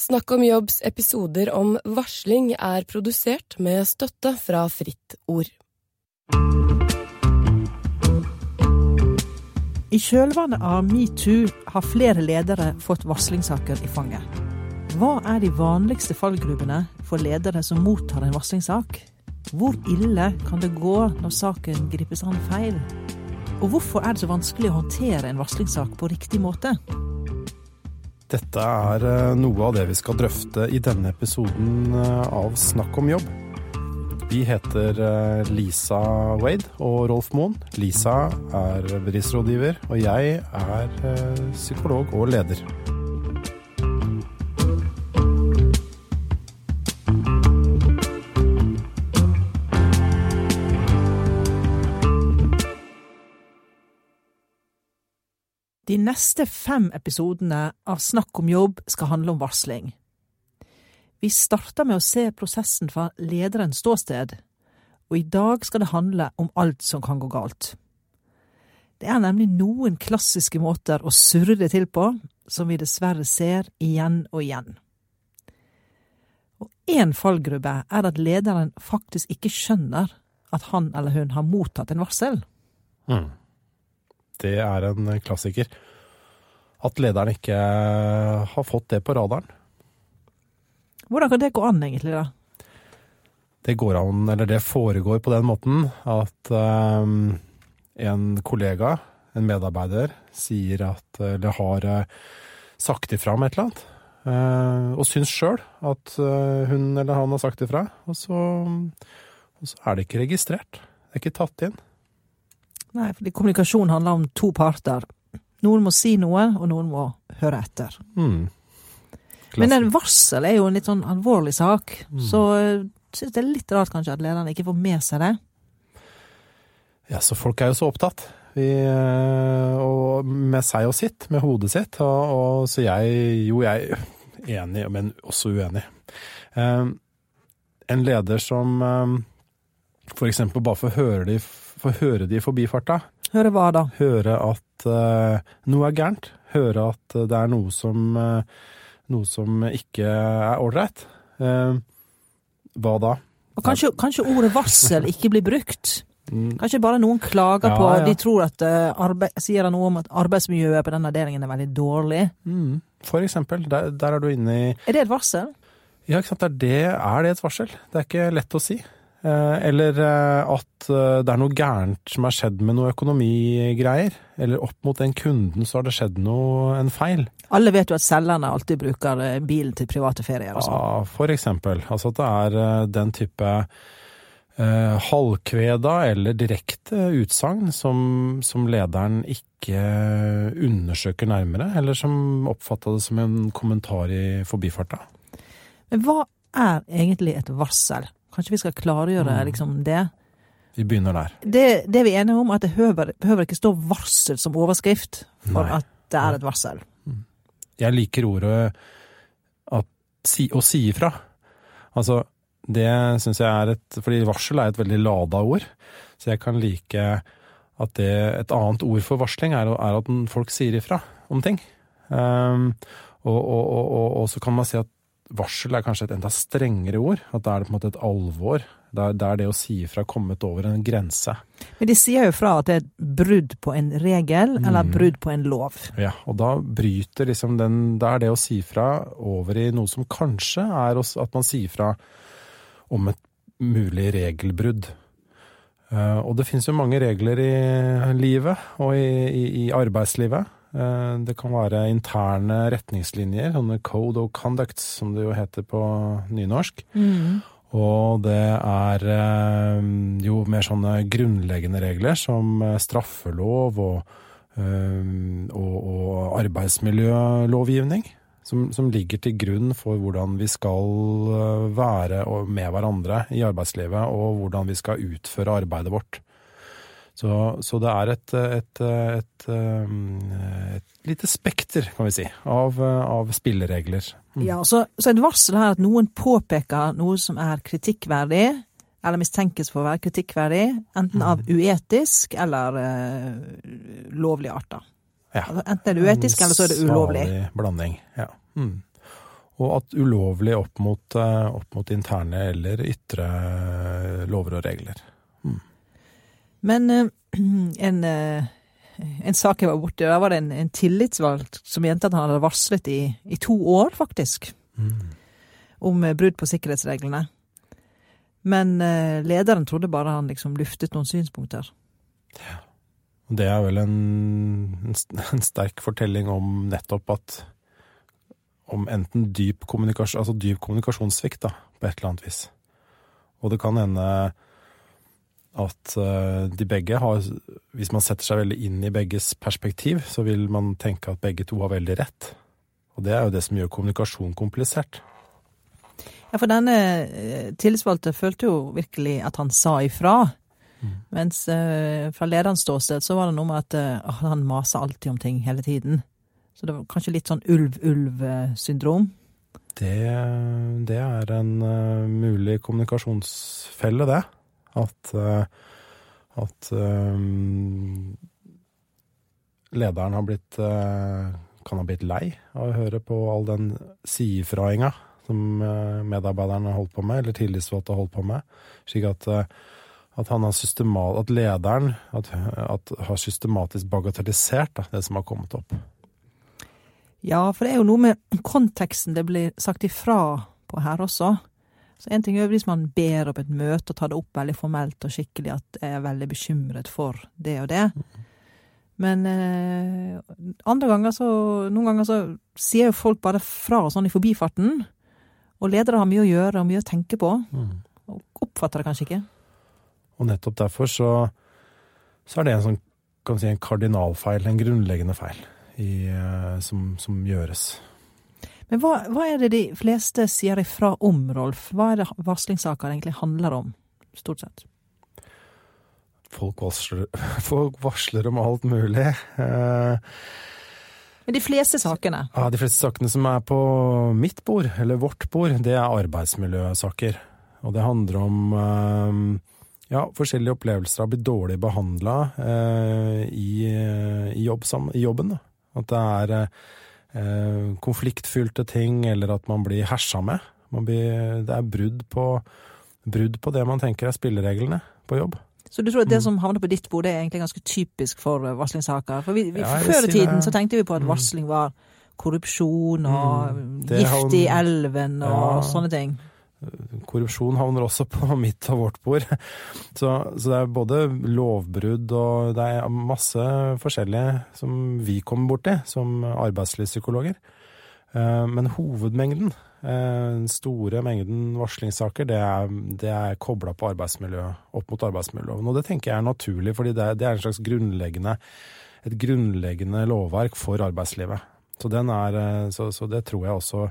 Snakk om jobbs episoder om varsling er produsert med støtte fra Fritt Ord. I kjølvannet av metoo har flere ledere fått varslingssaker i fanget. Hva er de vanligste fallgruvene for ledere som mottar en varslingssak? Hvor ille kan det gå når saken gripes an feil? Og hvorfor er det så vanskelig å håndtere en varslingssak på riktig måte? Dette er eh, noe av det vi skal drøfte i denne episoden eh, av Snakk om jobb. Vi heter eh, Lisa Wade og Rolf Moen. Lisa er bedriftsrådgiver, og jeg er psykolog og leder. De neste fem episodene av Snakk om jobb skal handle om varsling. Vi starter med å se prosessen fra lederens ståsted, og i dag skal det handle om alt som kan gå galt. Det er nemlig noen klassiske måter å surre det til på, som vi dessverre ser igjen og igjen. Og én fallgruppe er at lederen faktisk ikke skjønner at han eller hun har mottatt en varsel. Mm det er en klassiker. At lederen ikke har fått det på radaren. Hvordan kan det gå an, egentlig, da? Det går an, eller det foregår på den måten at um, en kollega, en medarbeider, sier at Eller har uh, sagt ifra om et eller annet. Uh, og syns sjøl at uh, hun eller han har sagt ifra. Og så, og så er det ikke registrert. Det er ikke tatt inn. Nei, fordi kommunikasjon handler om to parter. Noen må si noe, og noen må høre etter. Mm. Men en varsel er jo en litt sånn alvorlig sak, mm. så eh, det er litt rart kanskje at lederne ikke får med seg det. Ja, så folk er jo så opptatt. Vi, eh, og med seg og sitt, med hodet sitt. Og, og, så jeg Jo, jeg er enig, men også uenig. Um, en leder som um, for eksempel bare får høre de få høre de i forbifarta. Høre hva da? Høre at uh, noe er gærent. Høre at det er noe som, uh, noe som ikke er ålreit. Uh, hva da? Og kanskje, kanskje, ordet varsel ikke blir brukt? Mm. Kanskje bare noen klager ja, på ja. De tror at arbeid, sier noe om at arbeidsmiljøet på den avdelingen er veldig dårlig. Mm. For eksempel. Der, der, er du inne i Er det et varsel? Ja, ikke sant. Er det, er det et varsel? Det er ikke lett å si. Eh, eller eh, at eh, det er noe gærent som har skjedd med noe økonomigreier. Eller opp mot den kunden så har det skjedd noe, en feil. Alle vet jo at selgerne alltid bruker bilen til private ferier og sånn. Ja, for eksempel. Altså at det er den type eh, halvkveda eller direkte utsagn som, som, lederen ikke undersøker nærmere, eller som oppfatta det som en kommentar i forbifarta. Men hva er egentlig et varsel? Kanskje vi skal klargjøre mm. liksom det. Vi begynner der. Det, det vi er enige om, er at det behøver, behøver ikke stå varsel som overskrift for Nei. at det er et varsel. Mm. Jeg liker ordet at, si, å si ifra. Altså, det syns jeg er et Fordi varsel er et veldig lada ord. Så jeg kan like at det Et annet ord for varsling er, er at folk sier ifra om ting. Um, og, og, og, og, så kan man si at varsel er kanskje et enda strengere ord. At da er det på en måte et alvor. Da er det å si ifra kommet over en grense. Men de sier jo fra at det er et brudd på en regel, mm. eller brudd på en lov. Ja, og da bryter liksom den Da er det å si fra over i noe som kanskje er at man sier fra om et mulig regelbrudd. Eh, og det finnes jo mange regler i livet og i, i, i arbeidslivet. Eh, det kan være interne retningslinjer, sånne code of conduct, som det jo heter på nynorsk. Mm. Og det er eh, jo mer sånne grunnleggende regler som eh, straffelov og, og, og arbeidsmiljølovgivning. Som, som, ligger til grunn for hvordan vi skal være med hverandre i arbeidslivet, og hvordan vi skal utføre arbeidet vårt. Så, så det er et, et, et, et, lite spekter, kan vi si, av, av spilleregler. Mm. Ja, så, så et varsel her at noen påpeker noe som er kritikkverdig, eller mistenkes for å være kritikkverdig, enten av mm. uetisk eller uh, lovlig art. da. Ja. Altså, enten er det uetisk, eller så er det ulovlig. En Salig blanding, ja. Mm. og at ulovlig opp mot, eh, opp mot interne eller ytre eh, lover og regler. Men eh, en, eh, en sak jeg var borti, der var det en, en tillitsvalgt som mente at han hadde varslet i, i to år, faktisk, om eh, brudd på sikkerhetsreglene. Men lederen trodde bare han liksom luftet noen synspunkter. Og Det er vel en, en en sterk fortelling om nettopp at Om enten dyp, kommunikasjon, altså dyp kommunikasjonssvikt, da, på et eller annet vis. Og det kan hende at eh, de begge har Hvis man setter seg veldig inn i begges perspektiv, så vil man tenke at begge to har veldig rett. Og det er jo det som gjør kommunikasjon komplisert. Ja, for denne eh, tillitsvalgte følte jo virkelig at han sa ifra. Mens eh, fra lederens ståsted så var det noe med at eh, han maser alltid om ting hele tiden. Så det var kanskje litt sånn ulv-ulv-syndrom. Det, det er en mulig kommunikasjonsfelle, det. At, eh, at um, lederen har blitt eh, kan ha blitt lei av å høre på all den si-ifrainga som medarbeiderne holdt på med, eller tillitsvalgte har holdt på med. Slik at, at, han har systemat, at lederen at, at har systematisk bagatellisert da, det som har kommet opp. Ja, for det er jo noe med konteksten det blir sagt ifra på her også. Så en ting er hvis man ber opp et møte og tar det opp veldig formelt og skikkelig at jeg er veldig bekymret for det og det. Men eh, andre ganger så Noen ganger så sier jo folk bare fra sånn i forbifarten. Og ledere har mye å gjøre og mye å tenke på. Og oppfatter det kanskje ikke. Og nettopp derfor så, så er det en sånn, kan si, en kardinalfeil, en grunnleggende feil, i, eh, som, som gjøres. Men hva, hva er det de fleste sier ifra om, Rolf? Hva er det varslingssaker egentlig handler om, stort sett? Folk varsler, folk varsler om alt mulig. Eh, Men de fleste sakene? ja, de fleste sakene som er på mitt bord, eller vårt bord, det er arbeidsmiljøsaker. Og det handler om eh, ja, forskjellige opplevelser av å bli dårlig behandla eh, i, i, jobb, i jobben. Da. At det er konfliktfylte ting, eller at man blir hersa med. Man blir, det er brudd på, brudd på det man tenker er spillereglene på jobb. Så du tror Mm. at det som havner på ditt bord, er egentlig ganske typisk for eh, varslingssaker? For vi, vi, Ja, Før i tiden så tenkte vi på at Mm. varsling var korrupsjon og Mm. Gift i elven og Ja. sånne ting. Korrupsjon havner også på mitt og vårt bord. Så, så det er både lovbrudd og det er masse forskjellige som vi kommer borti som arbeidslivspsykologer. Eh, Men hovedmengden, eh, den store mengden varslingssaker, det er, det er kobla på arbeidsmiljø, opp mot arbeidsmiljøloven. Og det tenker jeg er naturlig, fordi det er, det er en slags grunnleggende, et grunnleggende lovverk for arbeidslivet. Så, er, eh, så, så det tror jeg også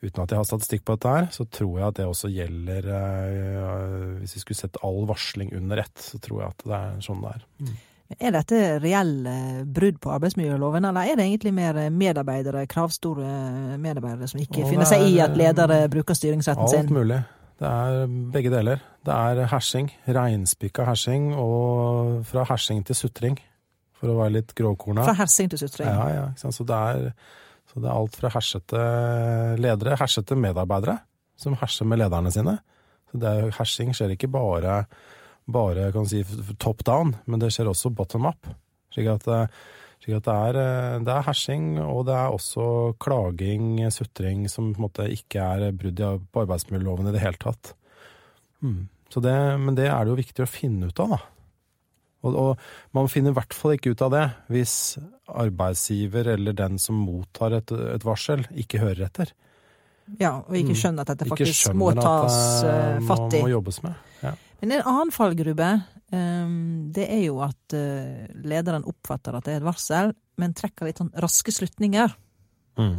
Uten at jeg har statistikk på dette her, så tror jeg at det også gjelder eh, Hvis vi skulle sett all varsling under ett, så tror jeg at det er sånn det er. Er dette reelle brudd på arbeidsmiljøloven, eller er det egentlig mer medarbeidere, kravstore medarbeidere som ikke finner seg i at ledere bruker styringsretten Alt sin? mulig. Det er begge deler. Det er hersing, reinspikka hersing, og fra hersing til sutring, for å være litt grovkorna. Fra hersing til sutring. Ja, ja. Så det er, så det er alt fra hersete ledere, hersete medarbeidere, som herser med lederne sine. Så det er, hersing skjer ikke bare, bare si, top down, men det skjer også bottom up. Slik at, eh, slik at det, er, eh, det er hersing, og det er også klaging, sutring, som på en måte ikke er brudd på arbeidsmiljøloven i det hele tatt. Mm. Det, men det er det jo viktig å finne ut av, da. Og, og man finner i hvert fall ikke ut av det hvis arbeidsgiver eller den som mottar et, et varsel, ikke hører etter. Ja, og ikke Mm. skjønner at dette faktisk må tas det eh, må, fatt i. må jobbes med. Ja. Men en annen fallgruppe, ehm, det er jo at eh, lederen oppfatter at det er et varsel, men trekker litt sånn raske slutninger. Mm.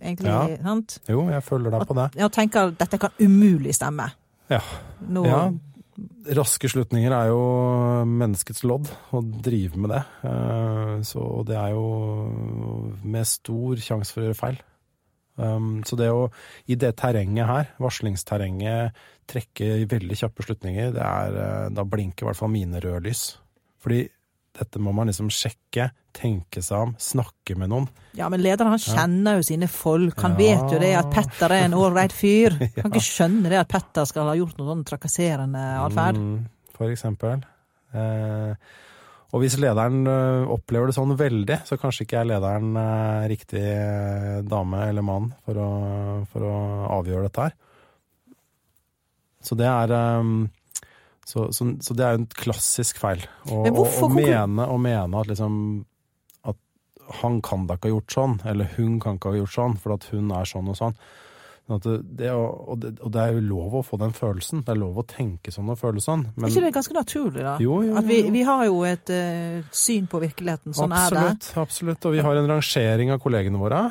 Egentlig, Ja. sant? Jo, jeg følger deg på det. Ja, og tenker at dette kan umulig stemme. Ja. Nå, Ja, raske slutninger er jo menneskets lodd, å drive med det. Eh, Så det er jo med stor sjanse for å gjøre feil. Um, Så det å, i det terrenget her, varslingsterrenget, trekke veldig kjappe slutninger, det er, eh, da blinker i hvert fall mine røde lys. Fordi dette må man liksom sjekke, tenke seg om, snakke med noen. Ja, men lederen han kjenner jo sine folk. Han Ja. vet jo det at Petter er en ålreit fyr. Ja. Kan ikke skjønne det at Petter skal ha gjort noe sånn trakasserende atferd. Mm, for eksempel. Eh, og hvis lederen eh, opplever det sånn veldig, så kanskje ikke er lederen eh, riktig eh, dame eller mann for å, for å avgjøre dette her. Så det er så, så, så det er jo en klassisk feil. Å Men å- hvorfor å konklu- mene, å mene at liksom at han kan da ikke ha gjort sånn, eller hun kan ikke ha gjort sånn, for at hun er sånn og sånn. Sånn det, det, og, det, og det er jo lov å få den følelsen. Det er lov å tenke sånn og føle sånn. er ikke det ganske naturlig, da? Jo, jo, At vi, jo, jo. vi har jo et uh, syn på virkeligheten. Sånn er det. absolutt, absolutt. Og vi har en rangering av kollegene våre.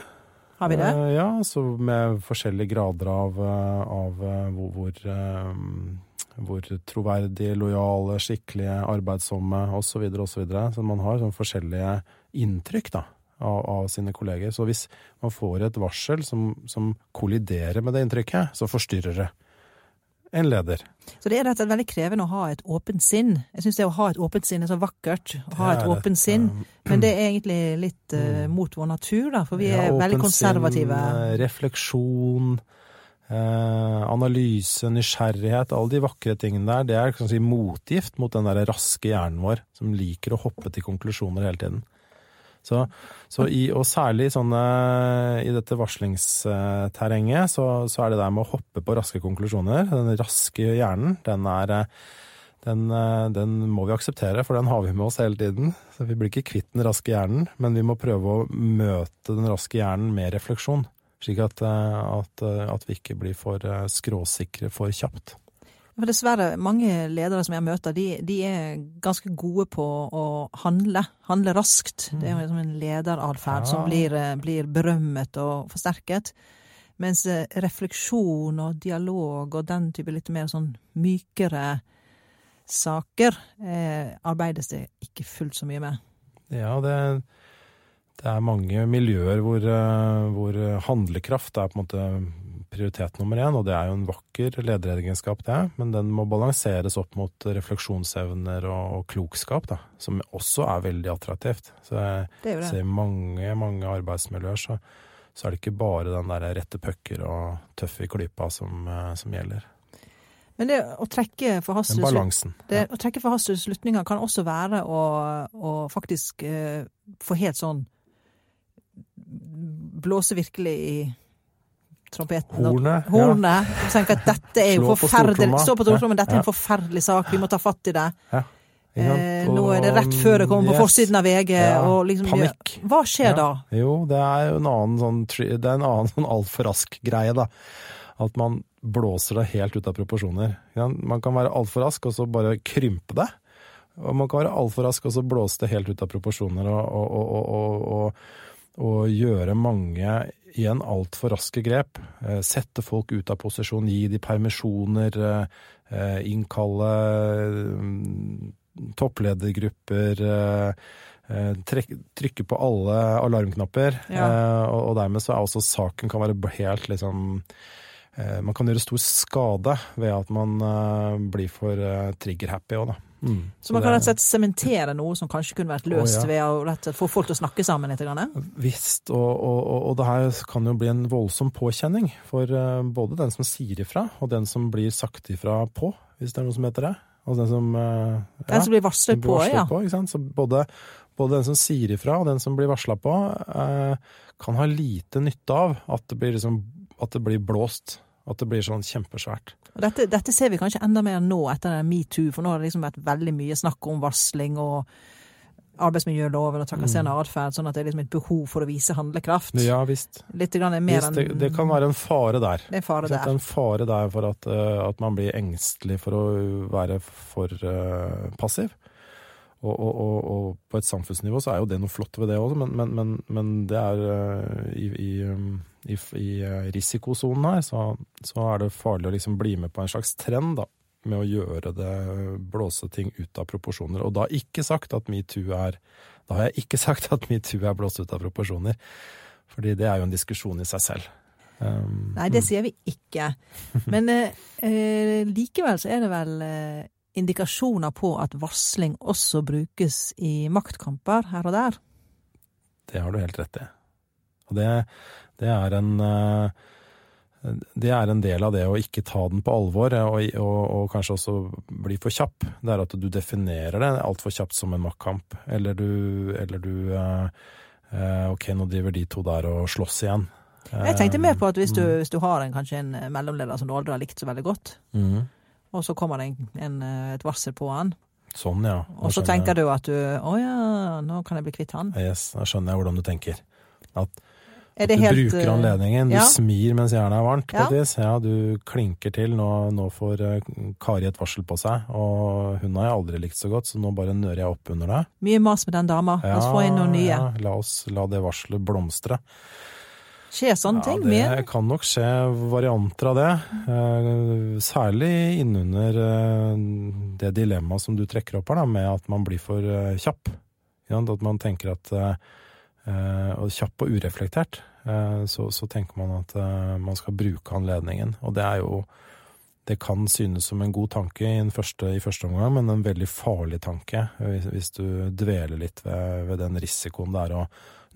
Har vi det? Uh, ja, så med forskjellige grader av, eh, av hvor, hvor, eh, hvor troverdige, lojale, skikkelige, arbeidsomme osv. Og så, videre. så man har sånn forskjellige inntrykk da, av, av sine kolleger. Så hvis man får et varsel som, som kolliderer med det inntrykket, så forstyrrer det en leder. Så det er rett og slett veldig krevende å ha et åpent sinn. Jeg syns det å ha et åpent sinn er så vakkert. Å ha et åpent sinn. Men det er egentlig litt Mm. mot vår natur, da. For vi Ja, er veldig konservative. Åpent Sinn, eh, refleksjon, eh, analyse, nysgjerrighet, alle de vakre tingene der, det er si, motgift mot den der raske hjernen vår, som liker å hoppe til konklusjoner hele tiden. Så, så i, og særlig sånne, i dette varslingsterrenget, så, så er det der med å hoppe på raske konklusjoner, den raske hjernen, den er eh, den, eh, den må vi akseptere, for den har vi med oss hele tiden. Så vi blir ikke kvitt den raske hjernen, men vi må prøve å møte den raske hjernen med refleksjon. Slik at, eh, at, eh, at vi ikke blir for eh, skråsikre for kjapt. For dessverre, mange ledere som jeg møter, de, de er ganske gode på å handle. Handle raskt. Det er jo liksom en lederatferd som blir, blir berømmet og forsterket. Mens refleksjon og dialog og den type litt mer sånn mykere saker eh, arbeides det ikke fullt så mye med. Ja, det, det er mange miljøer hvor, eh, hvor handlekraft er på en måte prioritet nummer én, og det er jo en vakker lederegenskap, det, men den må balanseres opp mot refleksjonsevner og, og klokskap, da, som også er veldig attraktivt. Så jeg Det det. ser i mange, mange arbeidsmiljøer, så, så er det ikke bare den der rette pucker og tøff i klypa som, eh, som gjelder. Men det å trekke forhastede forhastede slutninger kan også være å, å faktisk eh, få helt sånn Blåse virkelig i trompeten. og- Hornet. ja. Og tenke at dette er jo forferdelig. Stå på stortromma. Dette er en forferdelig sak. Vi må ta fatt i det. Ja. Eh, nå er det rett før det kommer på Yes. forsiden av VG. Ja, Og liksom, panikk. Hva skjer Ja. da? Jo, det er jo en annen sånn, det sånn altfor rask greie, da. At man blåser det helt ut av proporsjoner. Ja, Man kan være altfor rask, og så bare krympe det. Og man kan være altfor rask, og så blåse det helt ut av proporsjoner, og, og, og, og gjøre mange igjen altfor raske grep. Eh, Sette folk ut av posisjon, gi de permisjoner, eh, eh, innkalle mm, toppledergrupper. trykke på alle alarmknapper. Ja. Og, dermed så er også saken kan være helt liksom Man kan gjøre stor skade ved at man blir for trigger-happy òg, da. Mm. Så man kan rett og slett sementere noe som kanskje kunne vært løst oh, ja. ved å rett og slett få folk til å snakke sammen litt. Grann. Visst, og, og, og, og det her kan jo bli en voldsom påkjenning for eh, både den som sier ifra, og den som blir sagt ifra på, hvis det er noe som heter det. Og den som ja, Den som blir varslet på, ja. på? Så både, både den som sier ifra og den som blir varsla på, eh, kan ha lite nytte av at det blir, liksom, at det blir blåst. At det blir sånn kjempesvært. Dette, dette ser vi kanskje enda mer nå etter metoo, for nå har det liksom vært veldig mye snakk om varsling og arbeidsmiljøloven og trakasserende atferd, sånn at det er liksom et behov for å vise handlekraft. Mm. Ja visst. Litt grann mer visst enn det, det kan være en fare der. Det er en fare der. Det er en fare der for at, eh, at man blir engstelig for å være for uh, passiv. Og, og, og, og på et samfunnsnivå så er jo det noe flott ved det også, men, men, men, men det er eh, i, i, um, i, i eh, risikosonen her, så, så er det farlig å liksom bli med på en slags trend da, med å gjøre det, blåse ting ut av proporsjoner. Og da ikke sagt at metoo er Da har jeg ikke sagt at metoo er blåst ut av proporsjoner, fordi det er jo en diskusjon i seg selv. Um, Nei, det sier vi ikke. Men eh, likevel så er det vel eh, indikasjoner på at varsling også brukes i maktkamper her og der? Det har du helt rett i. Og det, det er en eh, det er en del av det å ikke ta den på alvor, og, og, og kanskje også bli for kjapp. Det er at du definerer det altfor kjapt som en maktkamp. Eller du, eller du eh, eh, Ok, nå driver de to der og slåss igjen. Jeg tenkte mer på at hvis du, Mm. hvis du har en, kanskje en mellomleder som du aldri har likt så veldig godt, Mhm. Og så kommer det en, en, et varsel på han, Sånn, ja. og så tenker du at du Å ja, nå kan jeg bli kvitt han. Yes, da skjønner jeg hvordan du tenker. At, at du helt bruker eh, anledningen. Du ja. smir mens jernet er varmt, på Ja. et vis. Ja, du klinker til. Nå, nå får eh, Kari et varsel på seg, og hun har jeg aldri likt så godt, så nå bare nører jeg opp under deg. Mye mas med den dama. La oss få inn noen nye. Ja, la oss la det varselet blomstre. Skjer sånne Ja, ting det kan nok skje varianter av det. Eh, særlig innunder eh, det dilemmaet som du trekker opp her, da, med at man blir for eh, kjapp. At man tenker at Og kjapp og ureflektert. så, så tenker man at man skal bruke anledningen. Og det er jo Det kan synes som en god tanke i, en første, i første omgang, men en veldig farlig tanke hvis, hvis du dveler litt ved, ved den risikoen det er å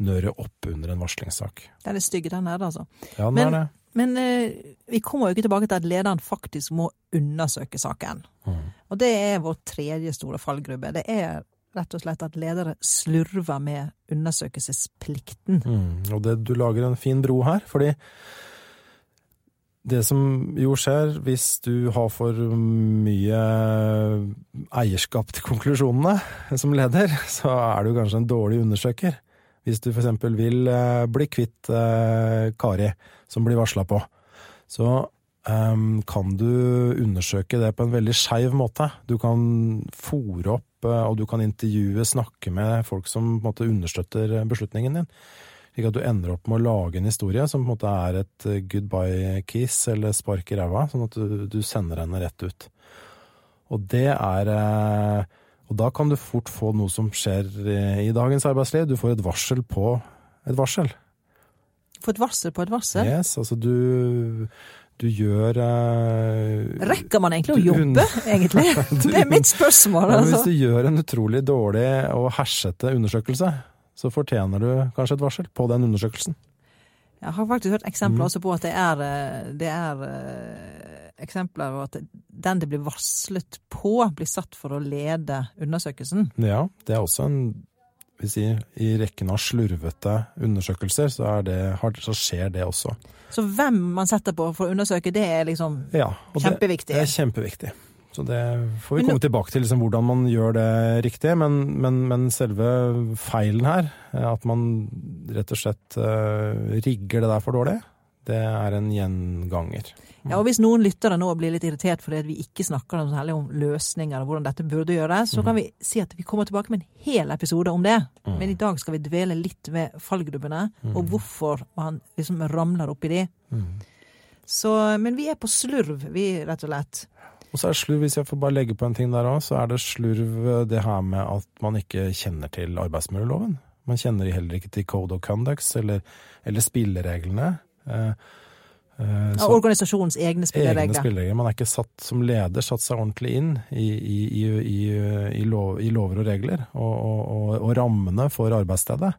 nøre opp under en varslingssak. Det er stygg, den er det, altså. Ja, den Men- er det. Men eh, vi kommer jo ikke tilbake til at lederen faktisk må undersøke saken. Mm. Og det er vår tredje store fallgruppe. Det er rett og slett at ledere slurver med undersøkelsesplikten. Mm, og det, du lager en fin bro her, fordi det som jo skjer hvis du har for mye eierskap til konklusjonene som leder, så er du kanskje en dårlig undersøker. Hvis du f.eks. vil eh, bli kvitt eh, Kari, som blir varsla på, så em, kan du undersøke det på en veldig skeiv måte. Du kan fòre opp, eh, og du kan intervjue, snakke med folk som måte understøtter beslutningen din. Slik at du ender opp med å lage en historie som på en måte er et goodbye kiss eller spark i ræva, sånn at du, du sender henne rett ut. Og det er Og da kan du fort få noe som skjer i, i dagens arbeidsliv. Du får et varsel på et varsel. Få et varsel på et varsel. Yes, altså du Du gjør eh, Rekker man egentlig å jobbe, egentlig? Det er mitt spørsmål. Ja, hvis Altså. du gjør en utrolig dårlig og hersete undersøkelse, så fortjener du kanskje et varsel på den undersøkelsen. Jeg har faktisk hørt eksempler Mm. også på at det er, eh, det er eh, eksempler på at den det blir varslet på, blir satt for å lede undersøkelsen. Ja, det er også en vil si, I rekken av slurvete undersøkelser så, det, så skjer det også. Så hvem man setter på for å undersøke, det er liksom Ja, og kjempeviktig. det er kjempeviktig. Så det får vi komme tilbake til, liksom, hvordan man gjør det riktig. Men, men, men selve feilen her, at man rett og slett eh, rigger det der for dårlig, det er en gjenganger. Ja, og Hvis noen lyttere nå blir litt irritert fordi vi ikke snakker om løsninger og hvordan dette burde gjøres, så kan vi si at vi kommer tilbake med en hel episode om det. Mm. Men i dag skal vi dvele litt ved fallgrubbene, og hvorfor man liksom ramler oppi de. Mm. Så, men vi er på slurv, vi, rett og slett. Og så er det slurv, hvis jeg får bare legge på en ting der òg, så er det slurv det her med at man ikke kjenner til arbeidsmiljøloven. Man kjenner heller ikke til code of conducts eller, eller spillereglene. Eh, eh, Ja, organisasjonens egne egne spilleregler. spilleregler. Man er ikke satt som leder satt seg ordentlig inn i, i, i, i, i, lov, i lover og regler og, og, og, rammene for arbeidsstedet.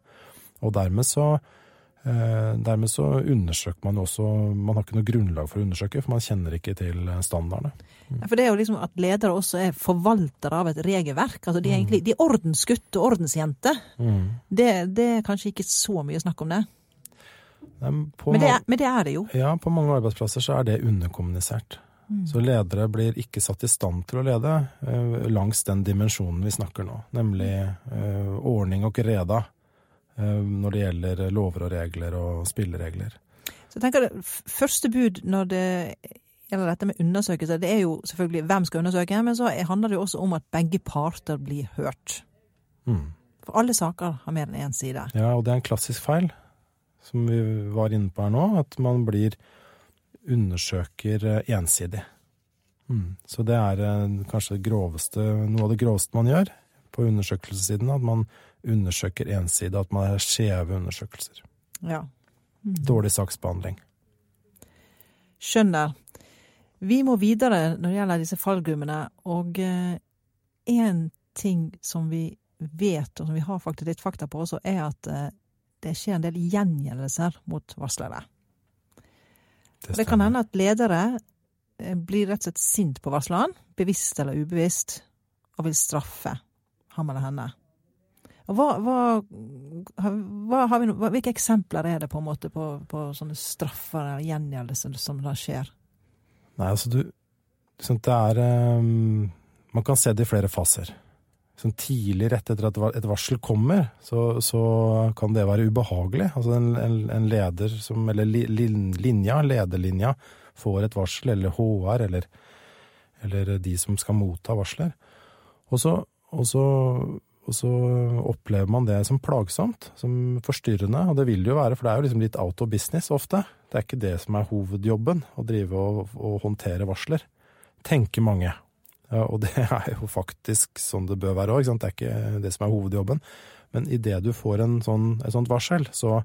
Og dermed så eh, Dermed så undersøker man også Man har ikke noe grunnlag for å undersøke, for man kjenner ikke til standardene. Ja, for det er jo liksom at ledere også er forvaltere av et regelverk. Altså de er egentlig de er ordensgutt og ordensjente. Det, det er kanskje ikke så mye snakk om det. Men det, er, men det er det jo. ja, på mange arbeidsplasser så er det underkommunisert. Så ledere blir ikke satt i stand til å lede eh, langs den dimensjonen vi snakker nå, nemlig eh, ordning og reda eh, når det gjelder lover og regler og spilleregler. Så jeg tenker det, Første bud når det gjelder dette med undersøkelser, det er jo selvfølgelig hvem skal undersøke, men så handler det jo også om at begge parter blir hørt. Mm. For alle saker har mer enn én side. Ja, og det er en klassisk feil, som vi var inne på her nå, at man blir undersøker eh, ensidig. Mm. Så det er eh, kanskje det groveste, noe av det groveste man gjør på undersøkelsessiden, at man undersøker ensidig, at man har skjeve undersøkelser. Ja. Dårlig saksbehandling. Skjønner. Vi må videre når det gjelder disse fallgrummene, og én ting som vi vet, og som vi har faktisk litt fakta på også, er at det skjer en del gjengjeldelser mot varslere. Det, det kan hende at ledere blir rett og slett sint på varsleren, bevisst eller ubevisst, og vil straffe ham eller henne. Hva, hva, hva, vi, hvilke eksempler er det på en måte på, på sånne straffer eller gjengjeldelser som da skjer? Nei, altså du Det er um, Man kan se det i flere faser. Sånn tidlig rett etter at et varsel kommer, så, så kan det være ubehagelig. Altså en, en, en leder som Eller linja, lederlinja, får et varsel, eller HR, eller, eller de som skal motta varsler. Og så, og så og så opplever man det som plagsomt, som forstyrrende, og det vil det jo være, for det er jo liksom litt out of business ofte. Det er ikke det som er hovedjobben, å drive og, og håndtere varsler. Tenker mange. Og det er jo faktisk sånn det bør være òg, det er ikke det som er hovedjobben. Men idet du får sånn, et sånt varsel, så,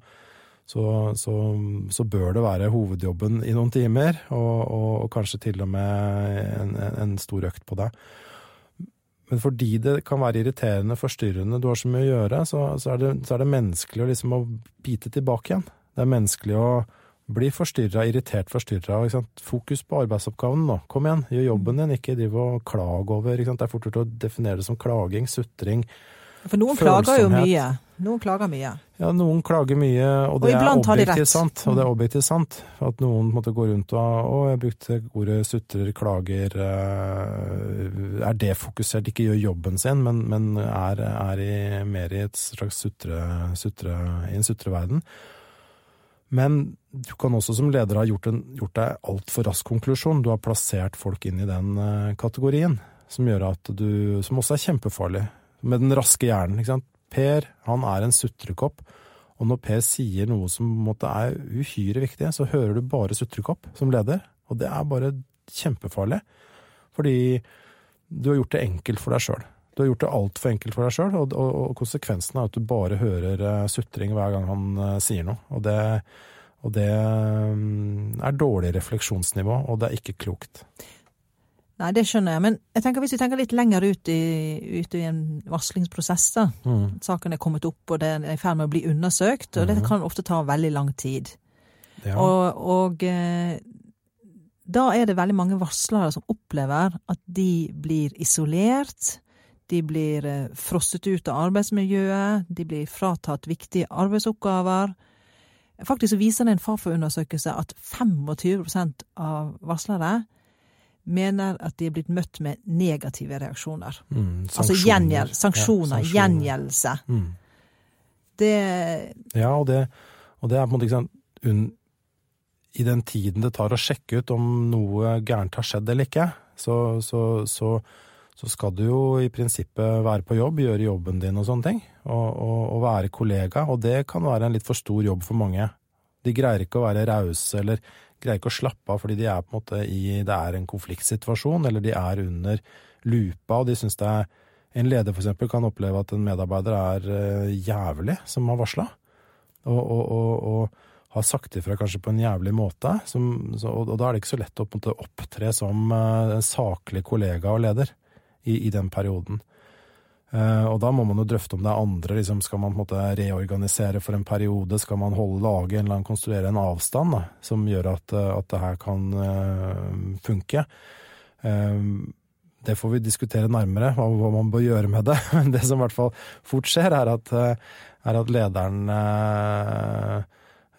så, så, så, bør det være hovedjobben i noen timer, og, og, og kanskje til og med en, en stor økt på deg. Men fordi det kan være irriterende, forstyrrende, du har så mye å gjøre, så, så, er, det, så er, det, menneskelig å, liksom, å bite tilbake igjen. Det er menneskelig å bli forstyrra, irritert forstyrra. Fokus på arbeidsoppgaven nå. Kom igjen, gjør jobben din, ikke driv og klag over. Det er fort gjort å definere det som klaging, sutring. For noen klager jo mye. Noen klager mye. Ja, noen klager mye, og det og er objektivt sant. Og det er mm. objektivt sant. At noen måtte gå rundt og Å, jeg brukte ordet sutrer, klager uh, Er det fokusert? Ikke gjør jobben sin, men, men er, er i, mer i et slags sutre, sutre, i en sutreverden. Men du kan også som leder ha gjort, en, gjort deg altfor rask konklusjon. Du har plassert folk inn i den uh, kategorien, som du Som også er kjempefarlig. Med den raske hjernen. ikke sant? Per han er en sutrekopp, og når Per sier noe som måte, er uhyre viktig, så hører du bare sutrekopp som leder, og det er bare kjempefarlig. Fordi du har gjort det enkelt for deg sjøl. Du har gjort det altfor enkelt for deg sjøl, og, og, og, konsekvensen er at du bare hører uh, sutring hver gang han uh, sier noe. Og det, og det um, er dårlig refleksjonsnivå, og det er ikke klokt. Nei, det skjønner jeg. Men jeg tenker hvis vi tenker litt lenger ut i, ut i en varslingsprosess, da. Mm. Saken er kommet opp, og det er i ferd med å bli undersøkt. Og mm. det kan ofte ta veldig lang tid. Ja. Og, og eh, da er det veldig mange varslere som opplever at de blir isolert. De blir eh, frosset ut av arbeidsmiljøet. De blir fratatt viktige arbeidsoppgaver. Faktisk viser det en Fafo-undersøkelse at 25 av varslere mener at de er blitt møtt med negative reaksjoner. Mm, altså gjengjeld, sanksjoner, ja, gjengjeldelse. Mm. Det Ja, og det, og det, er på en måte ikke sant I den tiden det tar å sjekke ut om noe gærent har skjedd eller ikke, så, så, så, så skal du jo i prinsippet være på jobb, gjøre jobben din og sånne ting. Og, og, og være kollega. Og det kan være en litt for stor jobb for mange. De greier ikke å være rause eller greier ikke å slappe av fordi de er på en måte i Det er en konfliktsituasjon, eller de er under lupa, og de syns det er En leder, for eksempel, kan oppleve at en medarbeider er uh, jævlig, som har varsla, og, og, har sagt ifra kanskje på en jævlig måte, som, så, og, da er det ikke så lett å måte, opptre som uh, saklig kollega og leder i, i den perioden. Uh, og da må man jo drøfte om det er andre. Liksom, skal man på en måte reorganisere for en periode? Skal man holde laget eller konstruere en avstand da, som gjør at, eh, at det her kan uh, funke? Uh, det får vi diskutere nærmere, hva, hva, man bør gjøre med det. Men det som i hvert fall fort skjer, er at, er at lederen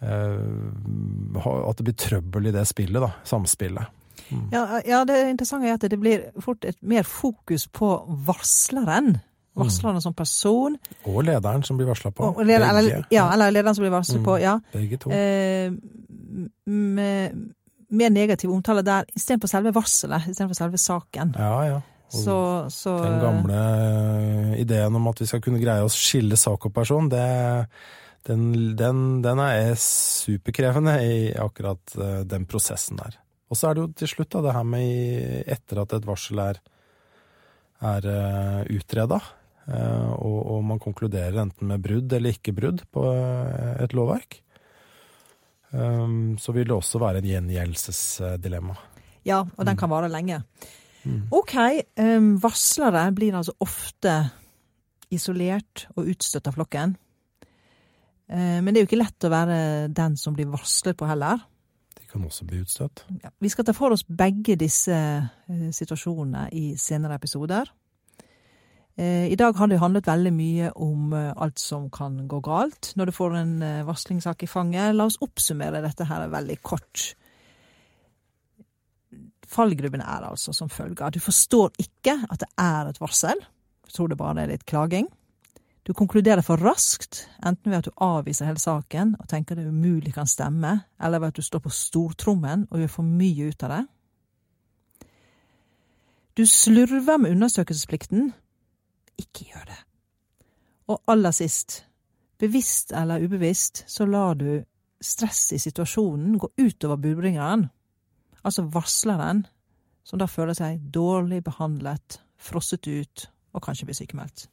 At det blir trøbbel i det spillet, da. Samspillet. Mm. Ja, ja, det interessante er at det blir fort et mer fokus på varsleren Varsleren som person. Og lederen som blir varsla på. Og leder, eller, ja, eller lederen som blir varslet mm, på. ja. Begge to. Eh, med mer negativ omtale der istedenfor selve varselet, istedenfor selve saken. Ja, ja. Så, så, den gamle eh, ideen om at vi skal kunne greie å skille sak og person, det, den, den, den, er superkrevende i akkurat eh, den prosessen der. Og så er det jo til slutt da, det her med etter at et varsel er, er uh, utreda, Eh, og, og, man konkluderer enten med brudd eller ikke brudd på eh, et lovverk, eh, så vil det også være en gjengjeldelsesdilemma. Ja, og den kan vare lenge. Ok, um, varslere blir altså ofte isolert og utstøtt av flokken. Eh, men det er jo ikke lett å være den som blir varslet på heller. Kan også bli utstøtt. Ja, vi skal ta for oss begge disse eh, situasjonene i senere episoder. Eh, I dag har det handlet veldig mye om eh, alt som kan gå galt når du får en varslingssak i fanget. La oss oppsummere dette her veldig kort. Fallgruppen er altså som følger. Du forstår ikke at det er et varsel. Du tror det bare er litt klaging. Du konkluderer for raskt, enten ved at du avviser hele saken og tenker det umulig kan stemme, eller ved at du står på stortrommen og gjør for mye ut av det. Du slurver med undersøkelsesplikten. Ikke gjør det. Og aller sist, bevisst eller ubevisst, så lar du stress i situasjonen gå utover budbringeren, altså varsleren, som da føler seg dårlig behandlet, frosset ut og kanskje blir sykemeldt.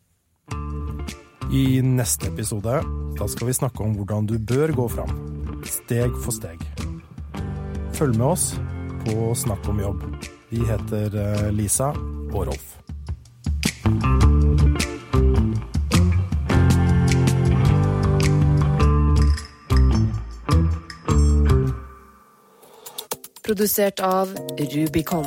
I neste episode da skal vi snakke om hvordan du bør gå fram. Steg for steg. Følg med oss på Snakk om jobb. Vi heter eh, Lisa og Rolf. Produsert av Rubicon.